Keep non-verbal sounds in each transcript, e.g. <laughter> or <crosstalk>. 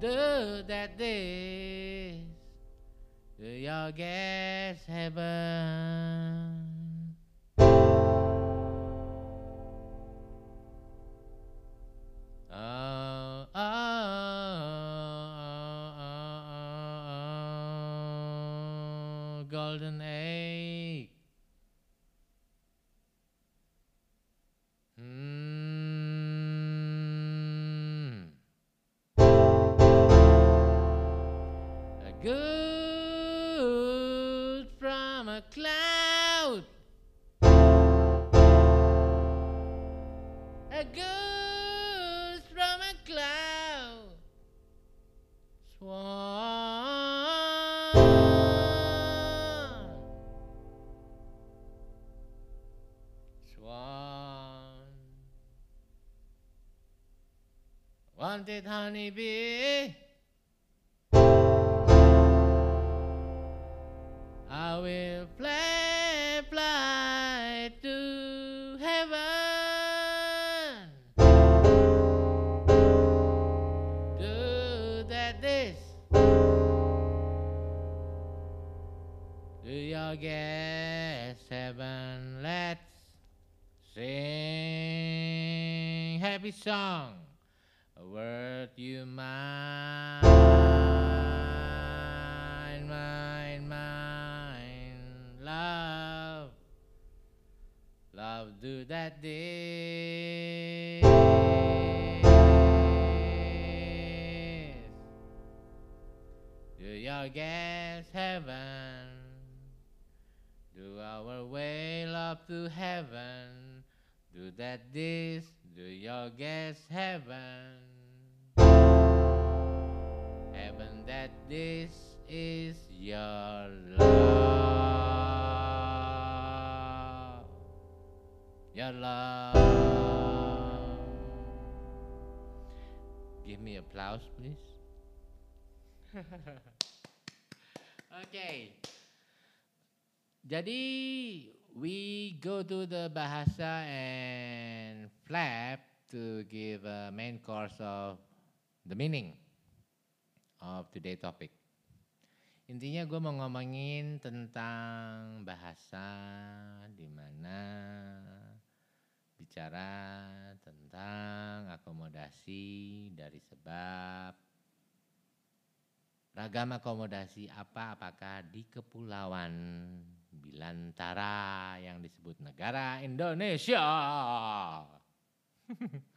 Do that this to your guest heaven. A goose from a cloud. Swan. Swan. Wanted honeybee. Happy song. A word you mind, mind, mind, love, love do that this. Do your guess heaven? Do our way love to heaven? Do that this? Do your guess heaven? Heaven that this is your love. Your love. Give me applause, please. <laughs> okay. Jadi we go to the bahasa and flap to give a main course of the meaning of today topic. Intinya gue mau ngomongin tentang bahasa di mana bicara tentang akomodasi dari sebab. Ragam akomodasi apa? Apakah di kepulauan Bilantara yang disebut negara Indonesia. <laughs>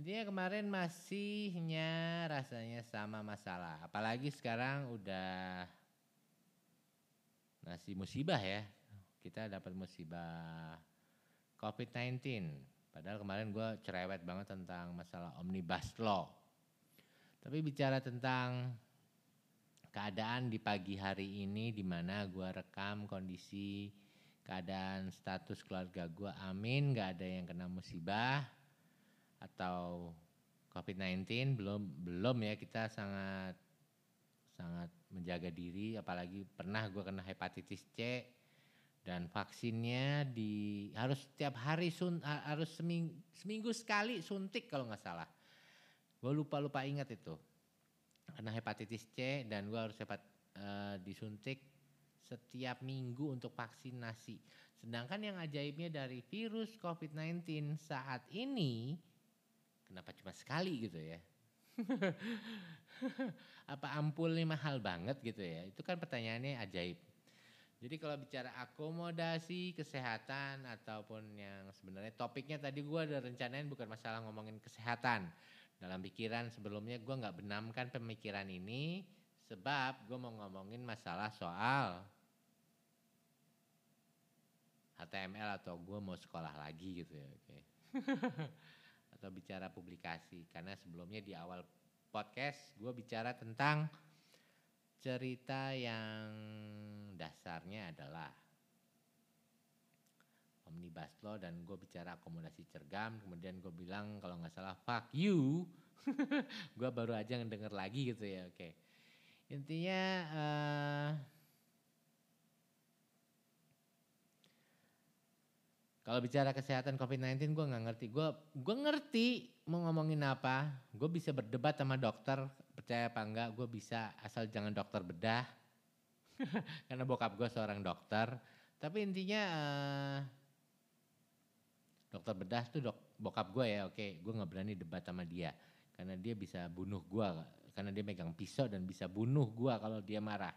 Intinya kemarin masihnya rasanya sama masalah. Apalagi sekarang udah masih musibah ya. Kita dapat musibah COVID-19. Padahal kemarin gue cerewet banget tentang masalah omnibus law. Tapi bicara tentang keadaan di pagi hari ini di mana gue rekam kondisi keadaan status keluarga gue amin gak ada yang kena musibah atau COVID-19 belum belum ya kita sangat sangat menjaga diri apalagi pernah gue kena hepatitis C dan vaksinnya di harus setiap hari sun harus seminggu, seminggu sekali suntik kalau nggak salah. Gue lupa lupa ingat itu kena hepatitis C dan gue harus hepat uh, disuntik setiap minggu untuk vaksinasi. Sedangkan yang ajaibnya dari virus COVID-19 saat ini kenapa cuma sekali gitu ya? <laughs> Apa ampulnya mahal banget gitu ya? Itu kan pertanyaannya ajaib. Jadi kalau bicara akomodasi kesehatan ataupun yang sebenarnya topiknya tadi gue ada rencanain bukan masalah ngomongin kesehatan. Dalam pikiran sebelumnya gue nggak benamkan pemikiran ini sebab gue mau ngomongin masalah soal HTML atau gue mau sekolah lagi gitu ya, oke. Okay. <laughs> atau bicara publikasi karena sebelumnya di awal podcast gue bicara tentang cerita yang dasarnya adalah omnibus law dan gue bicara akomodasi cergam kemudian gue bilang kalau nggak salah fuck you <laughs> gue baru aja ngedenger lagi gitu ya oke okay. intinya uh, Kalau bicara kesehatan COVID-19 gue nggak ngerti. Gue gue ngerti mau ngomongin apa. Gue bisa berdebat sama dokter. Percaya apa enggak? Gue bisa asal jangan dokter bedah. <laughs> Karena bokap gue seorang dokter. Tapi intinya uh, dokter bedah tuh dok, bokap gue ya. Oke, gue nggak berani debat sama dia. Karena dia bisa bunuh gue. Karena dia megang pisau dan bisa bunuh gue kalau dia marah.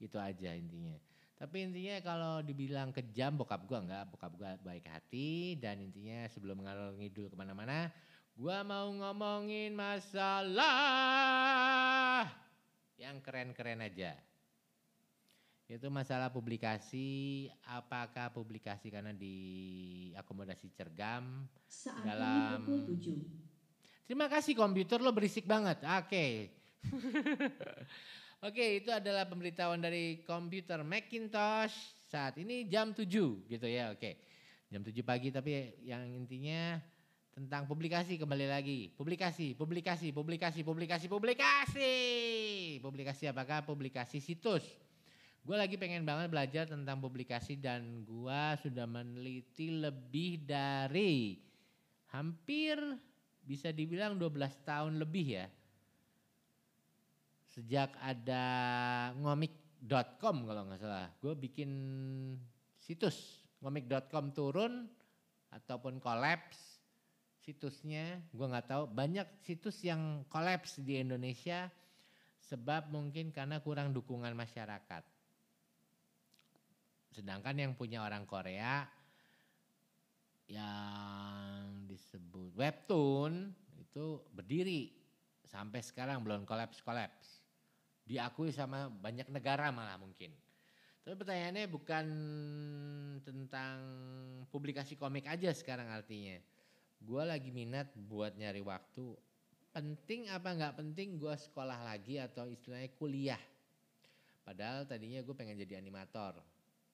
Itu aja intinya. Tapi intinya kalau dibilang kejam bokap gue enggak, bokap gue baik hati dan intinya sebelum ngalor ngidul ke mana-mana, gue mau ngomongin masalah yang keren-keren aja. Itu masalah publikasi, apakah publikasi karena di akomodasi cergam Saat dalam ini pukul 7. Terima kasih komputer lo berisik banget. Oke. <laughs> Oke, itu adalah pemberitahuan dari komputer Macintosh saat ini jam 7 gitu ya. Oke. Jam 7 pagi tapi yang intinya tentang publikasi kembali lagi. Publikasi, publikasi, publikasi, publikasi, publikasi. Publikasi apakah? Publikasi situs. Gue lagi pengen banget belajar tentang publikasi dan gue sudah meneliti lebih dari hampir bisa dibilang 12 tahun lebih ya sejak ada ngomik.com kalau nggak salah. Gue bikin situs ngomik.com turun ataupun kolaps situsnya. Gue nggak tahu banyak situs yang kolaps di Indonesia sebab mungkin karena kurang dukungan masyarakat. Sedangkan yang punya orang Korea yang disebut webtoon itu berdiri sampai sekarang belum kolaps-kolaps diakui sama banyak negara malah mungkin. Tapi pertanyaannya bukan tentang publikasi komik aja sekarang artinya. Gue lagi minat buat nyari waktu. Penting apa nggak penting gue sekolah lagi atau istilahnya kuliah. Padahal tadinya gue pengen jadi animator.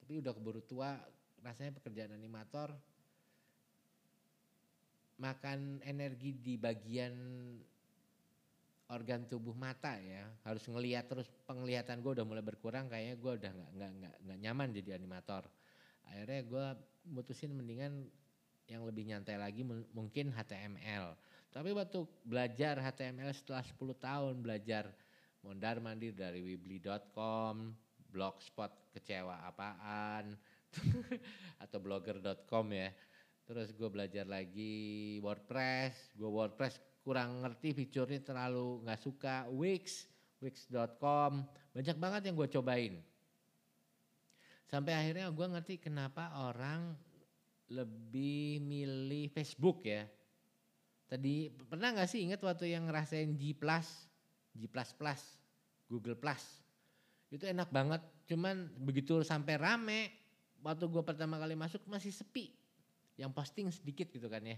Tapi udah keburu tua rasanya pekerjaan animator makan energi di bagian organ tubuh mata ya. Harus ngelihat terus penglihatan gue udah mulai berkurang kayaknya gue udah nggak nggak nggak nyaman jadi animator. Akhirnya gue mutusin mendingan yang lebih nyantai lagi mungkin HTML tapi waktu belajar HTML setelah 10 tahun belajar mondar mandir dari weebly.com blogspot kecewa apaan <laughs> atau blogger.com ya terus gue belajar lagi WordPress gue WordPress kurang ngerti fiturnya terlalu nggak suka Wix, Wix.com, banyak banget yang gue cobain. Sampai akhirnya gue ngerti kenapa orang lebih milih Facebook ya. Tadi pernah nggak sih ingat waktu yang ngerasain G Plus, G Plus Plus, Google Plus, itu enak banget. Cuman begitu sampai rame, waktu gue pertama kali masuk masih sepi, yang posting sedikit gitu kan ya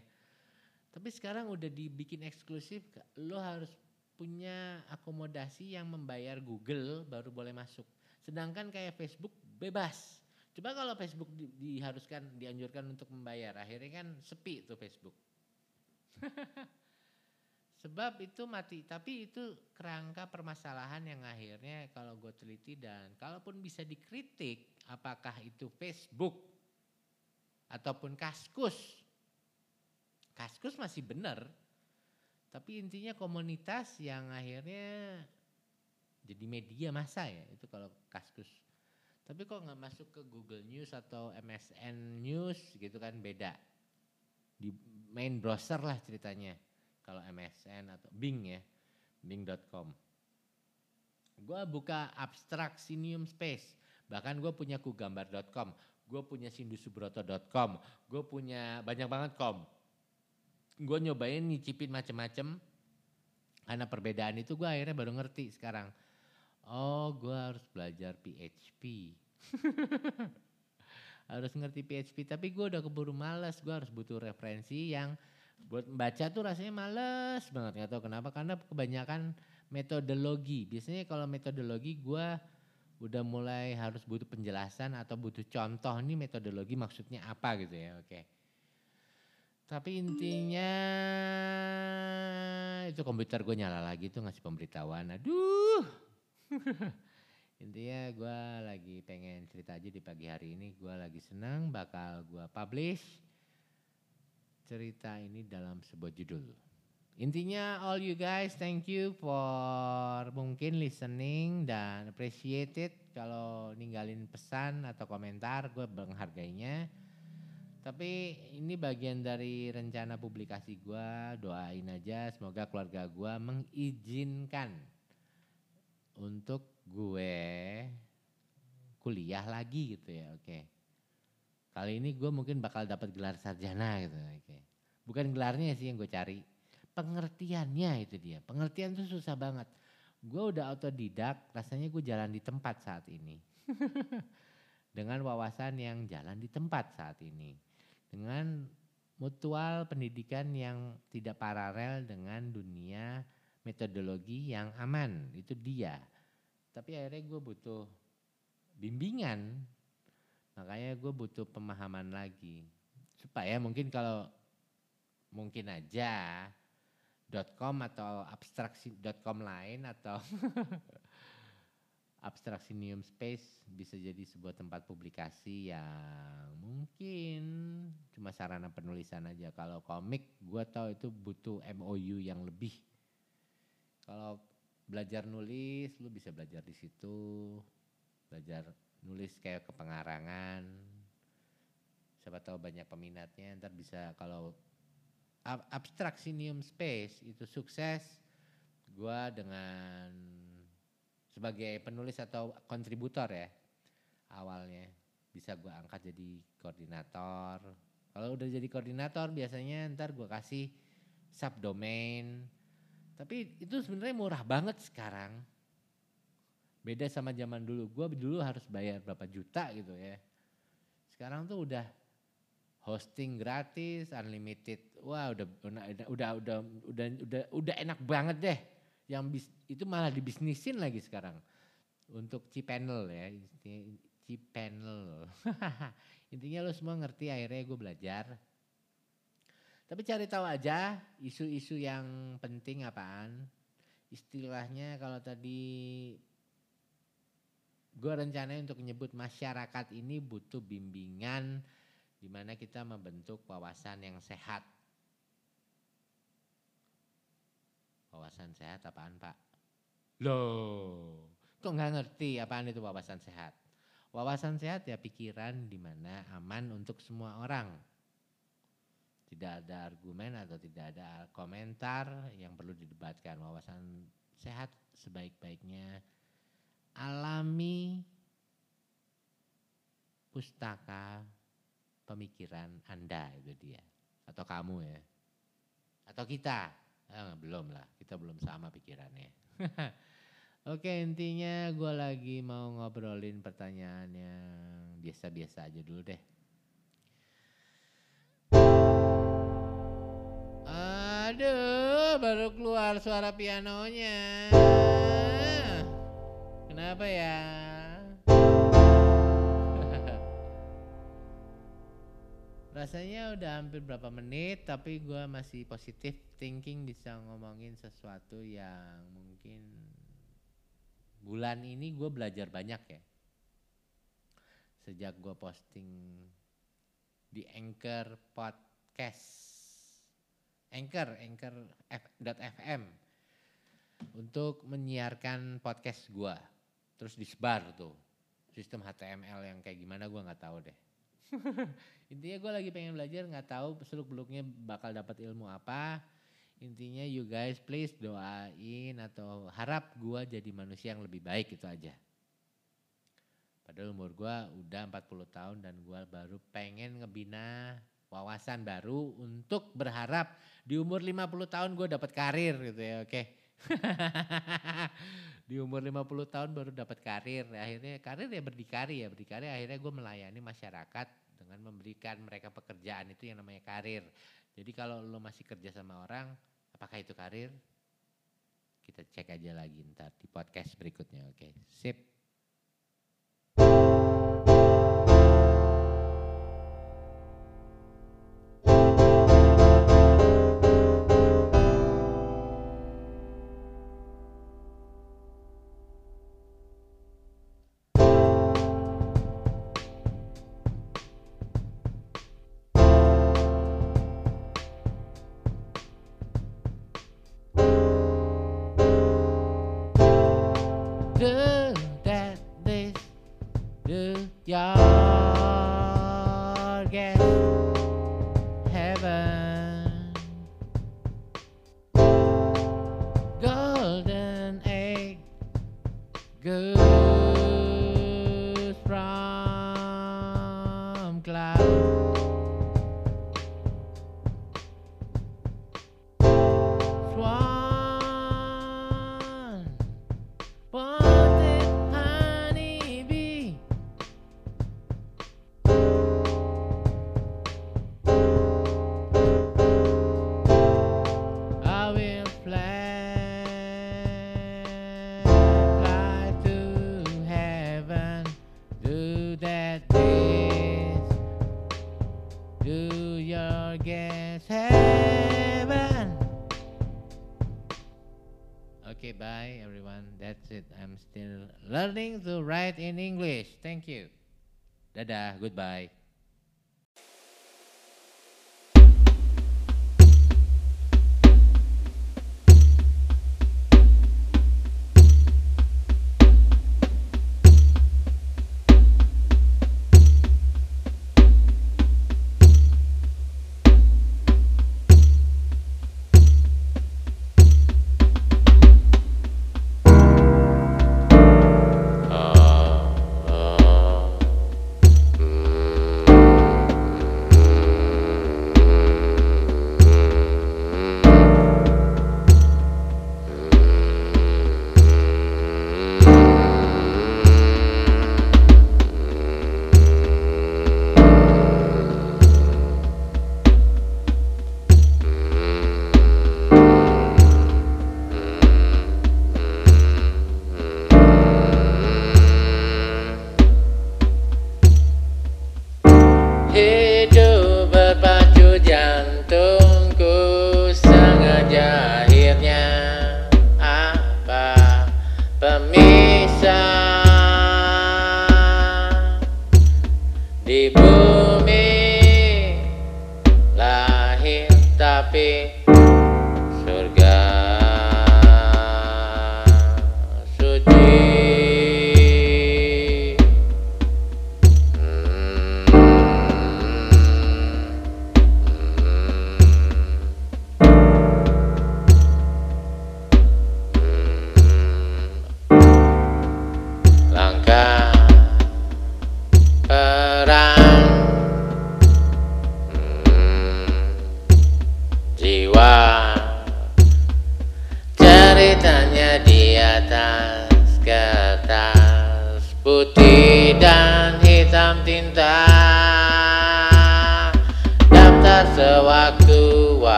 tapi sekarang udah dibikin eksklusif, lo harus punya akomodasi yang membayar Google baru boleh masuk. Sedangkan kayak Facebook bebas. Coba kalau Facebook di, diharuskan, dianjurkan untuk membayar, akhirnya kan sepi tuh Facebook. <laughs> Sebab itu mati, tapi itu kerangka permasalahan yang akhirnya kalau gue teliti dan kalaupun bisa dikritik apakah itu Facebook ataupun Kaskus Kaskus masih benar, tapi intinya komunitas yang akhirnya jadi media masa ya itu kalau Kaskus. Tapi kok nggak masuk ke Google News atau MSN News gitu kan beda. Di main browser lah ceritanya. Kalau MSN atau Bing ya, bing.com. Gue buka abstraksinium space. Bahkan gue punya kugambar.com, gue punya sindusubroto.com, gue punya banyak banget com gue nyobain nyicipin macem-macem. Karena perbedaan itu gue akhirnya baru ngerti sekarang. Oh gue harus belajar PHP <laughs> harus ngerti PHP tapi gue udah keburu males. Gue harus butuh referensi yang buat baca tuh rasanya males banget nggak tahu kenapa karena kebanyakan metodologi biasanya kalau metodologi gue udah mulai harus butuh penjelasan atau butuh contoh nih metodologi maksudnya apa gitu ya oke. Tapi intinya itu komputer gue nyala lagi tuh ngasih pemberitahuan. Aduh. <laughs> Intinya gue lagi pengen cerita aja di pagi hari ini. Gue lagi senang bakal gue publish cerita ini dalam sebuah judul. Intinya all you guys thank you for mungkin listening dan appreciated kalau ninggalin pesan atau komentar gue menghargainya. Tapi ini bagian dari rencana publikasi gue doain aja semoga keluarga gue mengizinkan untuk gue kuliah lagi gitu ya oke. Kali ini gue mungkin bakal dapat gelar sarjana gitu oke. Bukan gelarnya sih yang gue cari pengertiannya itu dia. Pengertian itu susah banget. Gue udah autodidak, rasanya gue jalan di tempat saat ini. <laughs> Dengan wawasan yang jalan di tempat saat ini. Dengan mutual pendidikan yang tidak paralel dengan dunia metodologi yang aman. Itu dia. Tapi akhirnya gue butuh bimbingan. Makanya gue butuh pemahaman lagi. Supaya mungkin kalau mungkin aja .com atau abstraksi.com lain atau <laughs> Abstraksinium Space bisa jadi sebuah tempat publikasi yang mungkin cuma sarana penulisan aja. Kalau komik gue tahu itu butuh MOU yang lebih. Kalau belajar nulis lu bisa belajar di situ. Belajar nulis kayak kepengarangan. Siapa tahu banyak peminatnya ntar bisa kalau Abstraksinium Space itu sukses, gue dengan sebagai penulis atau kontributor ya awalnya bisa gue angkat jadi koordinator. Kalau udah jadi koordinator biasanya ntar gue kasih subdomain. Tapi itu sebenarnya murah banget sekarang. Beda sama zaman dulu. Gue dulu harus bayar berapa juta gitu ya. Sekarang tuh udah hosting gratis, unlimited. Wah, udah udah udah udah udah udah, enak banget deh. Yang bis, itu malah dibisnisin lagi sekarang. Untuk panel ya, panel. <laughs> Intinya lo semua ngerti akhirnya gue belajar. Tapi cari tahu aja isu-isu yang penting apaan. Istilahnya kalau tadi gue rencananya untuk menyebut masyarakat ini butuh bimbingan di mana kita membentuk wawasan yang sehat. Wawasan sehat apaan Pak? Loh, kok nggak ngerti apaan itu wawasan sehat? Wawasan sehat ya pikiran di mana aman untuk semua orang. Tidak ada argumen atau tidak ada komentar yang perlu didebatkan. Wawasan sehat sebaik-baiknya alami pustaka pemikiran Anda itu dia. Atau kamu ya. Atau kita. Eh, belum lah, kita belum sama pikirannya. <laughs> Oke intinya gue lagi mau ngobrolin pertanyaan yang biasa-biasa aja dulu deh. Aduh, baru keluar suara pianonya. Kenapa ya? <laughs> Rasanya udah hampir berapa menit tapi gue masih positif thinking bisa ngomongin sesuatu yang mungkin bulan ini gue belajar banyak ya. Sejak gue posting di Anchor Podcast. Anchor, anchor.fm untuk menyiarkan podcast gue. Terus disebar tuh. Sistem HTML yang kayak gimana gue nggak tahu deh <laughs> Intinya gue lagi pengen belajar nggak tahu seluk beluknya bakal dapat ilmu apa. Intinya you guys please doain atau harap gue jadi manusia yang lebih baik itu aja. Padahal umur gue udah 40 tahun dan gue baru pengen ngebina wawasan baru untuk berharap di umur 50 tahun gue dapat karir gitu ya oke. Okay. <laughs> di umur 50 tahun baru dapat karir. Akhirnya karir ya berdikari ya berdikari. Akhirnya gue melayani masyarakat dengan memberikan mereka pekerjaan itu yang namanya karir. Jadi kalau lo masih kerja sama orang apakah itu karir? Kita cek aja lagi ntar di podcast berikutnya oke? Sip I'm still learning to write in English. Thank you. Dadah, goodbye.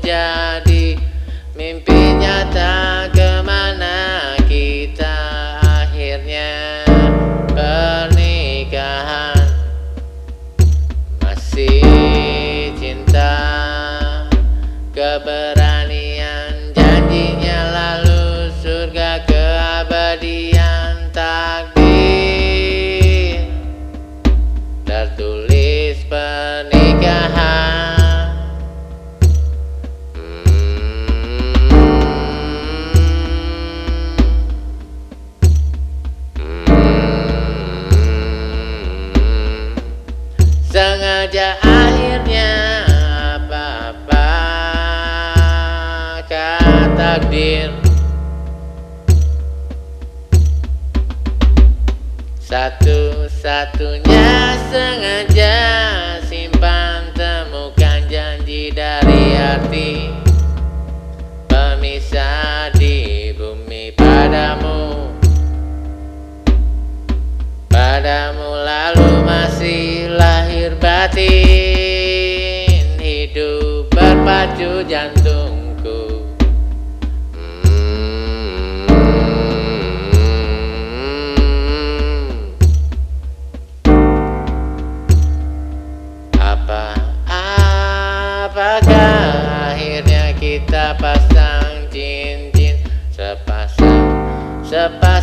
jadi mimpi nyata ke mana kita hadir. Satu-satunya sengaja simpan temukan janji dari hati. Pemisah di bumi padamu. Padamu lalu masih lahir batin. Hidup berpacu janji Sepas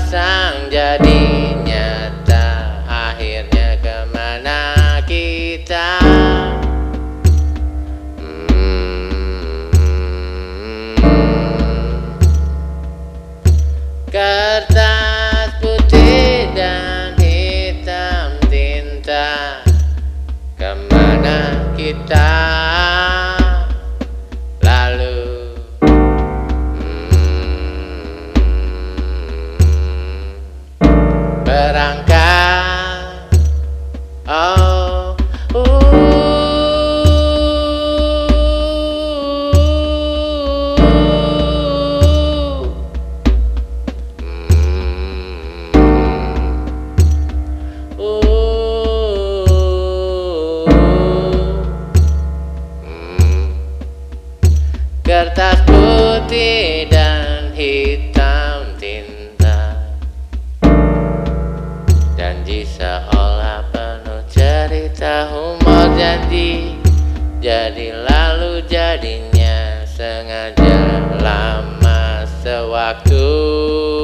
rangka へ。